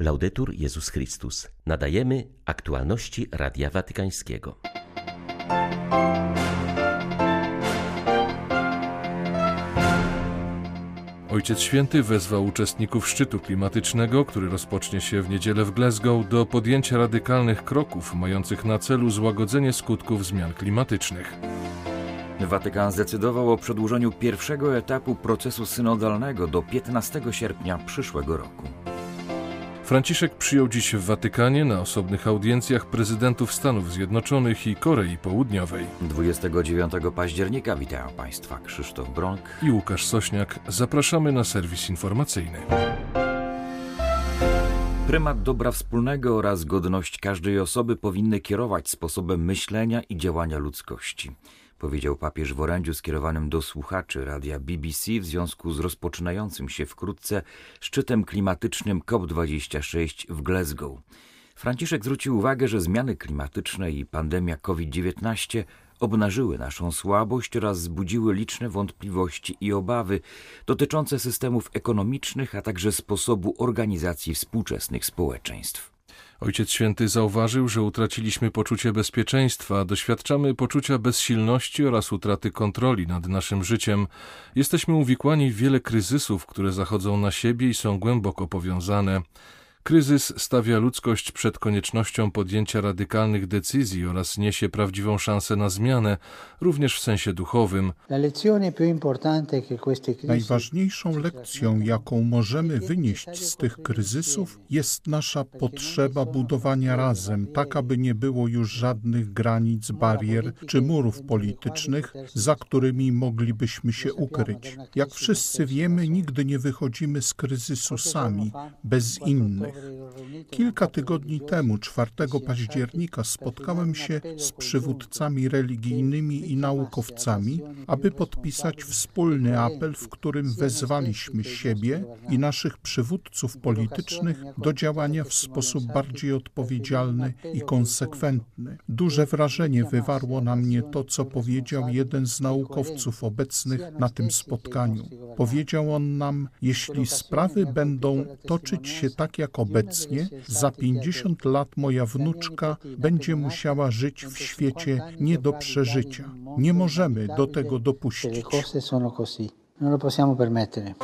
Laudetur Jezus Chrystus. Nadajemy aktualności Radia Watykańskiego. Ojciec Święty wezwał uczestników szczytu klimatycznego, który rozpocznie się w niedzielę w Glasgow, do podjęcia radykalnych kroków mających na celu złagodzenie skutków zmian klimatycznych. Watykan zdecydował o przedłużeniu pierwszego etapu procesu synodalnego do 15 sierpnia przyszłego roku. Franciszek przyjął dziś w Watykanie na osobnych audiencjach prezydentów Stanów Zjednoczonych i Korei Południowej. 29 października witają Państwa Krzysztof Bronk i Łukasz Sośniak. Zapraszamy na serwis informacyjny. Prymat dobra wspólnego oraz godność każdej osoby powinny kierować sposobem myślenia i działania ludzkości powiedział papież w orędziu skierowanym do słuchaczy radia BBC w związku z rozpoczynającym się wkrótce szczytem klimatycznym COP26 w Glasgow. Franciszek zwrócił uwagę, że zmiany klimatyczne i pandemia COVID-19 obnażyły naszą słabość oraz zbudziły liczne wątpliwości i obawy dotyczące systemów ekonomicznych, a także sposobu organizacji współczesnych społeczeństw. Ojciec Święty zauważył, że utraciliśmy poczucie bezpieczeństwa, doświadczamy poczucia bezsilności oraz utraty kontroli nad naszym życiem. Jesteśmy uwikłani w wiele kryzysów, które zachodzą na siebie i są głęboko powiązane. Kryzys stawia ludzkość przed koniecznością podjęcia radykalnych decyzji oraz niesie prawdziwą szansę na zmianę, również w sensie duchowym. Najważniejszą lekcją, jaką możemy wynieść z tych kryzysów, jest nasza potrzeba budowania razem, tak aby nie było już żadnych granic, barier czy murów politycznych, za którymi moglibyśmy się ukryć. Jak wszyscy wiemy, nigdy nie wychodzimy z kryzysu sami, bez innych. Kilka tygodni temu, 4 października, spotkałem się z przywódcami religijnymi i naukowcami, aby podpisać wspólny apel, w którym wezwaliśmy siebie i naszych przywódców politycznych do działania w sposób bardziej odpowiedzialny i konsekwentny. Duże wrażenie wywarło na mnie to, co powiedział jeden z naukowców obecnych na tym spotkaniu. Powiedział on nam, jeśli sprawy będą toczyć się tak jak obecnie, za 50 lat moja wnuczka będzie musiała żyć w świecie nie do przeżycia. Nie możemy do tego dopuścić. Non lo possiamo permettere.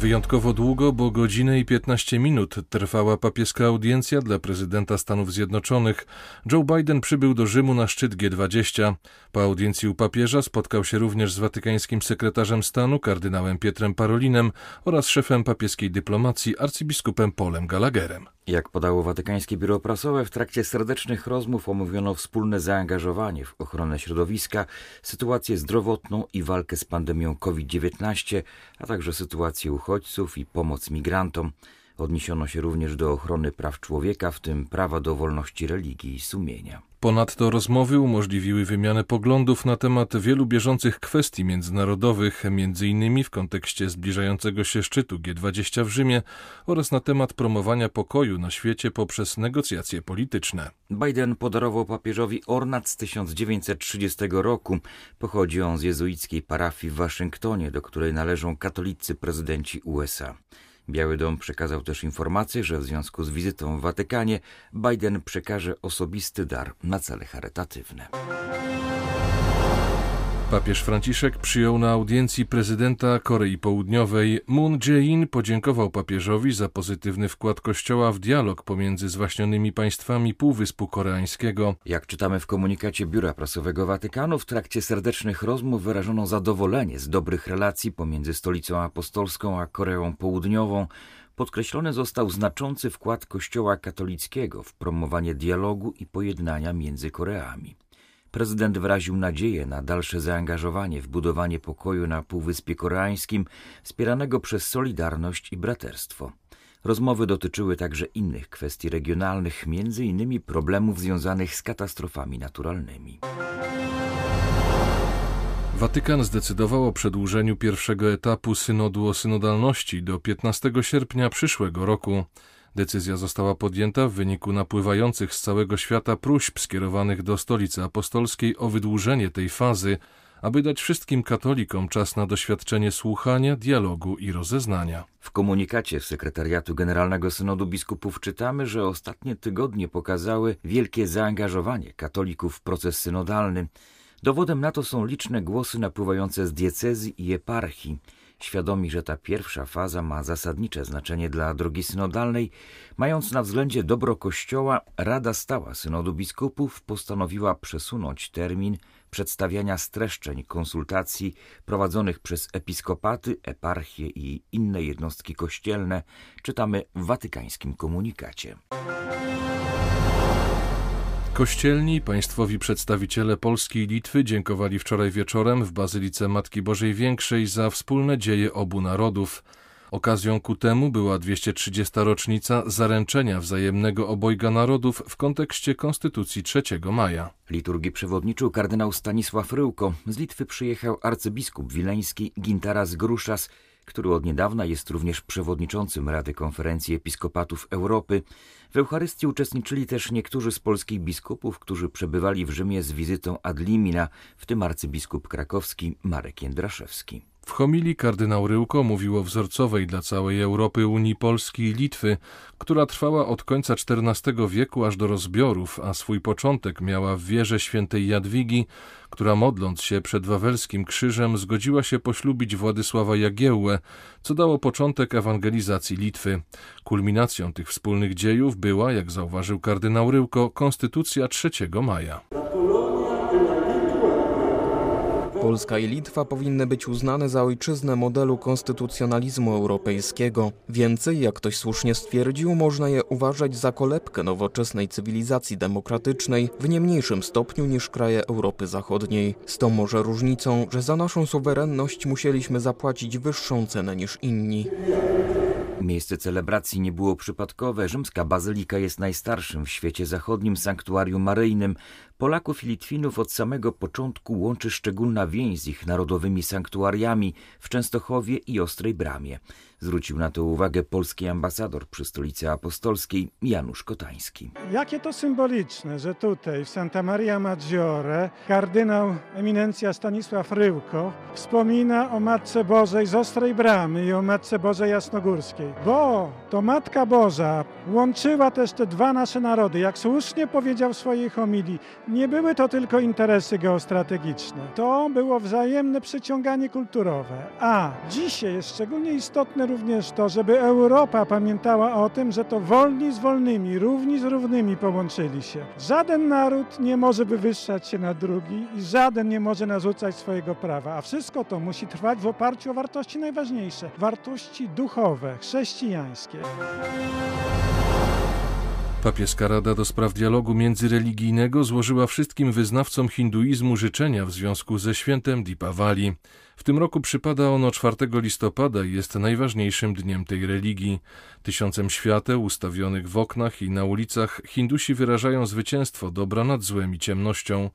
Wyjątkowo długo, bo godzinę i 15 minut trwała papieska audiencja dla prezydenta Stanów Zjednoczonych. Joe Biden przybył do Rzymu na szczyt G20. Po audiencji u papieża spotkał się również z watykańskim sekretarzem stanu, kardynałem Pietrem Parolinem oraz szefem papieskiej dyplomacji, arcybiskupem Polem Gallagherem. Jak podało Watykańskie Biuro Prasowe, w trakcie serdecznych rozmów omówiono wspólne zaangażowanie w ochronę środowiska, sytuację zdrowotną i walkę z pandemią COVID-19, a także sytuację uchodźców i pomoc migrantom. Odniesiono się również do ochrony praw człowieka, w tym prawa do wolności religii i sumienia. Ponadto rozmowy umożliwiły wymianę poglądów na temat wielu bieżących kwestii międzynarodowych, m.in. w kontekście zbliżającego się szczytu G20 w Rzymie oraz na temat promowania pokoju na świecie poprzez negocjacje polityczne. Biden podarował papieżowi ornat z 1930 roku. Pochodzi on z jezuickiej parafii w Waszyngtonie, do której należą katolicy prezydenci USA. Biały Dom przekazał też informację, że w związku z wizytą w Watykanie Biden przekaże osobisty dar na cele charytatywne. Papież Franciszek przyjął na audiencji prezydenta Korei Południowej. Moon Jae-in podziękował papieżowi za pozytywny wkład Kościoła w dialog pomiędzy zwaśnionymi państwami Półwyspu Koreańskiego. Jak czytamy w komunikacie Biura Prasowego Watykanu, w trakcie serdecznych rozmów wyrażono zadowolenie z dobrych relacji pomiędzy Stolicą Apostolską a Koreą Południową. Podkreślony został znaczący wkład Kościoła katolickiego w promowanie dialogu i pojednania między Koreami. Prezydent wyraził nadzieję na dalsze zaangażowanie w budowanie pokoju na Półwyspie Koreańskim, wspieranego przez Solidarność i Braterstwo. Rozmowy dotyczyły także innych kwestii regionalnych, innymi problemów związanych z katastrofami naturalnymi. Watykan zdecydował o przedłużeniu pierwszego etapu synodu o synodalności do 15 sierpnia przyszłego roku. Decyzja została podjęta w wyniku napływających z całego świata próśb skierowanych do stolicy apostolskiej o wydłużenie tej fazy, aby dać wszystkim katolikom czas na doświadczenie słuchania, dialogu i rozeznania. W komunikacie Sekretariatu Generalnego Synodu Biskupów czytamy, że ostatnie tygodnie pokazały wielkie zaangażowanie katolików w proces synodalny. Dowodem na to są liczne głosy napływające z diecezji i eparchii. Świadomi, że ta pierwsza faza ma zasadnicze znaczenie dla drogi synodalnej, mając na względzie dobro Kościoła, Rada Stała Synodu Biskupów postanowiła przesunąć termin przedstawiania streszczeń konsultacji prowadzonych przez episkopaty, eparchie i inne jednostki kościelne, czytamy w watykańskim komunikacie. Kościelni państwowi przedstawiciele Polski i Litwy dziękowali wczoraj wieczorem w Bazylice Matki Bożej Większej za wspólne dzieje obu narodów. Okazją ku temu była 230. rocznica zaręczenia wzajemnego obojga narodów w kontekście Konstytucji 3 maja. Liturgii przewodniczył kardynał Stanisław Ryłko. Z Litwy przyjechał arcybiskup wileński Gintaras Gruszas, który od niedawna jest również przewodniczącym Rady Konferencji Episkopatów Europy. W Eucharystii uczestniczyli też niektórzy z polskich biskupów, którzy przebywali w Rzymie z wizytą ad limina, w tym arcybiskup krakowski Marek Jędraszewski. W homilii kardynał Ryłko mówił o wzorcowej dla całej Europy Unii Polski i Litwy, która trwała od końca XIV wieku aż do rozbiorów, a swój początek miała w wierze świętej Jadwigi, która modląc się przed Wawelskim Krzyżem zgodziła się poślubić Władysława Jagiełłę, co dało początek ewangelizacji Litwy. Kulminacją tych wspólnych dziejów była, jak zauważył kardynał Ryłko, Konstytucja 3 maja. Polska i Litwa powinny być uznane za ojczyznę modelu konstytucjonalizmu europejskiego. Więcej, jak ktoś słusznie stwierdził, można je uważać za kolebkę nowoczesnej cywilizacji demokratycznej w nie mniejszym stopniu niż kraje Europy Zachodniej. Z tą może różnicą, że za naszą suwerenność musieliśmy zapłacić wyższą cenę niż inni. Miejsce celebracji nie było przypadkowe. Rzymska bazylika jest najstarszym w świecie zachodnim sanktuarium maryjnym. Polaków i Litwinów od samego początku łączy szczególna więź z ich narodowymi sanktuariami w Częstochowie i Ostrej Bramie. Zwrócił na to uwagę polski ambasador przy stolicy apostolskiej Janusz Kotański. Jakie to symboliczne, że tutaj w Santa Maria Maggiore kardynał eminencja Stanisław Ryłko wspomina o Matce Bożej z Ostrej Bramy i o Matce Bożej Jasnogórskiej. Bo to Matka Boża łączyła też te dwa nasze narody. Jak słusznie powiedział w swojej homilii, nie były to tylko interesy geostrategiczne. To było wzajemne przyciąganie kulturowe. A dzisiaj jest szczególnie istotne również to, żeby Europa pamiętała o tym, że to wolni z wolnymi, równi z równymi połączyli się. Żaden naród nie może wywyższać się na drugi i żaden nie może narzucać swojego prawa, a wszystko to musi trwać w oparciu o wartości najważniejsze wartości duchowe, chrześcijańskie. Papieska Rada do Spraw Dialogu Międzyreligijnego złożyła wszystkim wyznawcom hinduizmu życzenia w związku ze świętem Dipawali. W tym roku przypada ono 4 listopada i jest najważniejszym dniem tej religii. Tysiącem świateł ustawionych w oknach i na ulicach Hindusi wyrażają zwycięstwo dobra nad złem i ciemnością.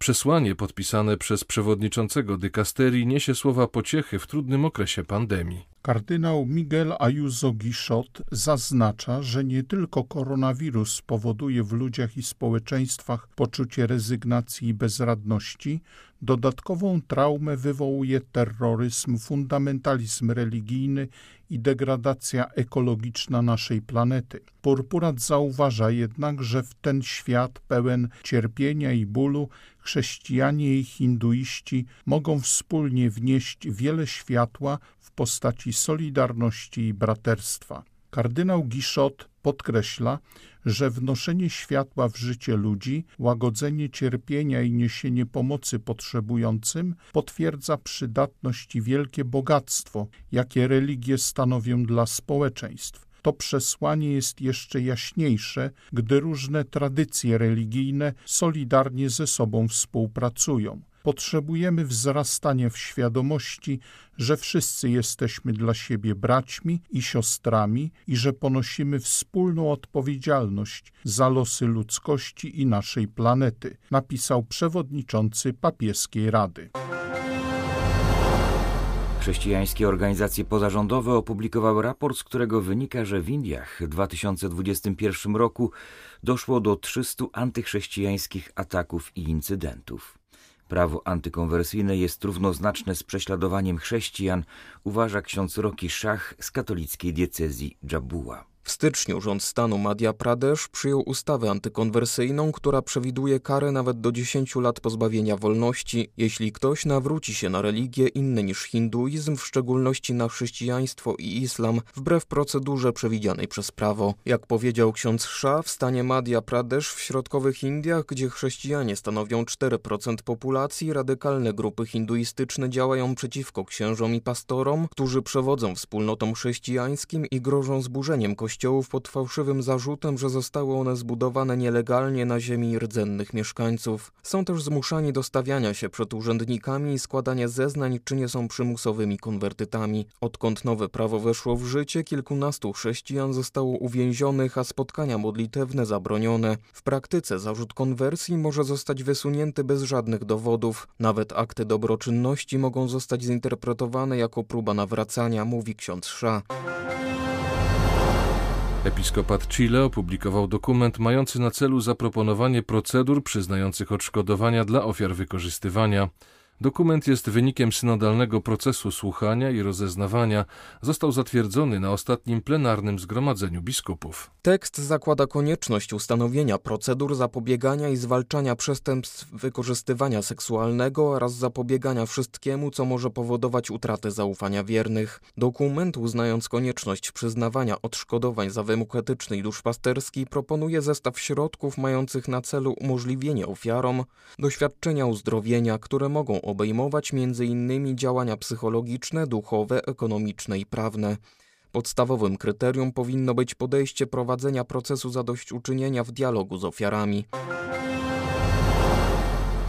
Przesłanie podpisane przez przewodniczącego dykasterii niesie słowa pociechy w trudnym okresie pandemii. Kardynał Miguel Ayuso Guichot zaznacza, że nie tylko koronawirus powoduje w ludziach i społeczeństwach poczucie rezygnacji i bezradności, dodatkową traumę wywołuje terroryzm, fundamentalizm religijny i degradacja ekologiczna naszej planety. Purpurat zauważa jednak, że w ten świat pełen cierpienia i bólu chrześcijanie i hinduiści mogą wspólnie wnieść wiele światła w postaci solidarności i braterstwa. Kardynał Giszot podkreśla, że wnoszenie światła w życie ludzi, łagodzenie cierpienia i niesienie pomocy potrzebującym potwierdza przydatność i wielkie bogactwo, jakie religie stanowią dla społeczeństw. To przesłanie jest jeszcze jaśniejsze, gdy różne tradycje religijne solidarnie ze sobą współpracują. Potrzebujemy wzrastania w świadomości, że wszyscy jesteśmy dla siebie braćmi i siostrami i że ponosimy wspólną odpowiedzialność za losy ludzkości i naszej planety, napisał przewodniczący papieskiej rady. Chrześcijańskie organizacje pozarządowe opublikowały raport, z którego wynika, że w Indiach w 2021 roku doszło do 300 antychrześcijańskich ataków i incydentów. Prawo antykonwersyjne jest równoznaczne z prześladowaniem chrześcijan, uważa ksiądz Roki Szach z katolickiej diecezji Dżabuła. W styczniu rząd stanu Madhya Pradesh przyjął ustawę antykonwersyjną, która przewiduje karę nawet do 10 lat pozbawienia wolności, jeśli ktoś nawróci się na religię inne niż hinduizm, w szczególności na chrześcijaństwo i islam, wbrew procedurze przewidzianej przez prawo. Jak powiedział ksiądz Shah, w stanie Madhya Pradesh w środkowych Indiach, gdzie chrześcijanie stanowią 4% populacji, radykalne grupy hinduistyczne działają przeciwko księżom i pastorom, którzy przewodzą wspólnotom chrześcijańskim i grożą zburzeniem kościoła kościołów pod fałszywym zarzutem, że zostały one zbudowane nielegalnie na ziemi rdzennych mieszkańców. Są też zmuszani do stawiania się przed urzędnikami i składania zeznań, czy nie są przymusowymi konwertytami. Odkąd nowe prawo weszło w życie, kilkunastu chrześcijan zostało uwięzionych, a spotkania modlitewne zabronione. W praktyce zarzut konwersji może zostać wysunięty bez żadnych dowodów. Nawet akty dobroczynności mogą zostać zinterpretowane jako próba nawracania, mówi ksiądz Sza. Episkopat Chile opublikował dokument mający na celu zaproponowanie procedur przyznających odszkodowania dla ofiar wykorzystywania. Dokument jest wynikiem synodalnego procesu słuchania i rozeznawania. Został zatwierdzony na ostatnim plenarnym zgromadzeniu biskupów. Tekst zakłada konieczność ustanowienia procedur zapobiegania i zwalczania przestępstw wykorzystywania seksualnego oraz zapobiegania wszystkiemu, co może powodować utratę zaufania wiernych. Dokument, uznając konieczność przyznawania odszkodowań za wymóg etyczny i duszpasterski, proponuje zestaw środków mających na celu umożliwienie ofiarom doświadczenia uzdrowienia, które mogą obejmować m.in. działania psychologiczne, duchowe, ekonomiczne i prawne. Podstawowym kryterium powinno być podejście prowadzenia procesu zadośćuczynienia w dialogu z ofiarami.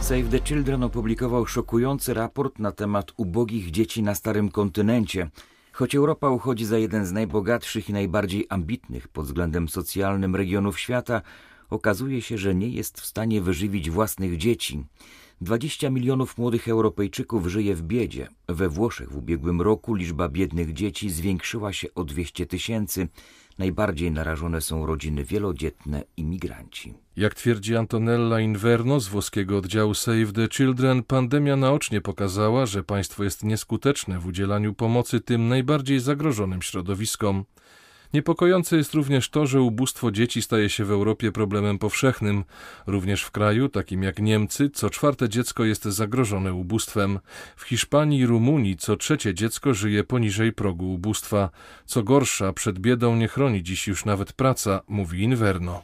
Save the Children opublikował szokujący raport na temat ubogich dzieci na starym kontynencie. Choć Europa uchodzi za jeden z najbogatszych i najbardziej ambitnych pod względem socjalnym regionów świata, okazuje się, że nie jest w stanie wyżywić własnych dzieci. 20 milionów młodych Europejczyków żyje w biedzie. We Włoszech w ubiegłym roku liczba biednych dzieci zwiększyła się o 200 tysięcy. Najbardziej narażone są rodziny wielodzietne i migranci. Jak twierdzi Antonella Inverno z włoskiego oddziału Save the Children, pandemia naocznie pokazała, że państwo jest nieskuteczne w udzielaniu pomocy tym najbardziej zagrożonym środowiskom. Niepokojące jest również to, że ubóstwo dzieci staje się w Europie problemem powszechnym. Również w kraju, takim jak Niemcy, co czwarte dziecko jest zagrożone ubóstwem. W Hiszpanii i Rumunii co trzecie dziecko żyje poniżej progu ubóstwa. Co gorsza, przed biedą nie chroni dziś już nawet praca, mówi Inverno.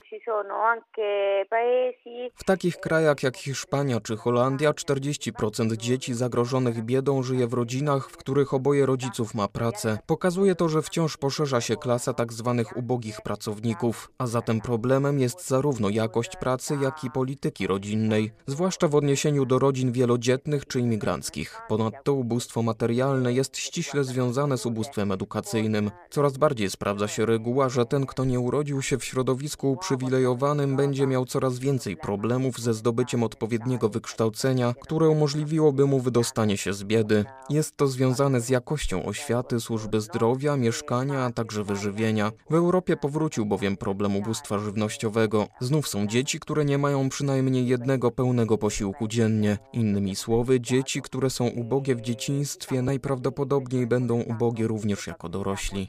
W takich krajach jak Hiszpania czy Holandia 40% dzieci zagrożonych biedą żyje w rodzinach, w których oboje rodziców ma pracę. Pokazuje to, że wciąż poszerza się klasa tzw. Tak ubogich pracowników, a zatem problemem jest zarówno jakość pracy, jak i polityki rodzinnej, zwłaszcza w odniesieniu do rodzin wielodzietnych czy imigranckich. Ponadto ubóstwo materialne jest ściśle związane z ubóstwem edukacyjnym. Coraz bardziej sprawdza się reguła, że ten, kto nie urodził się w środowisku uprzywilejowanym, będzie miał coraz więcej problemów ze zdobyciem odpowiedniego wykształcenia, które umożliwiłoby mu wydostanie się z biedy. Jest to związane z jakością oświaty, służby zdrowia, mieszkania, a także wyżywienia. W Europie powrócił bowiem problem ubóstwa żywnościowego. Znów są dzieci, które nie mają przynajmniej jednego pełnego posiłku dziennie. Innymi słowy, dzieci, które są ubogie w dzieciństwie, najprawdopodobniej będą ubogie również jako dorośli.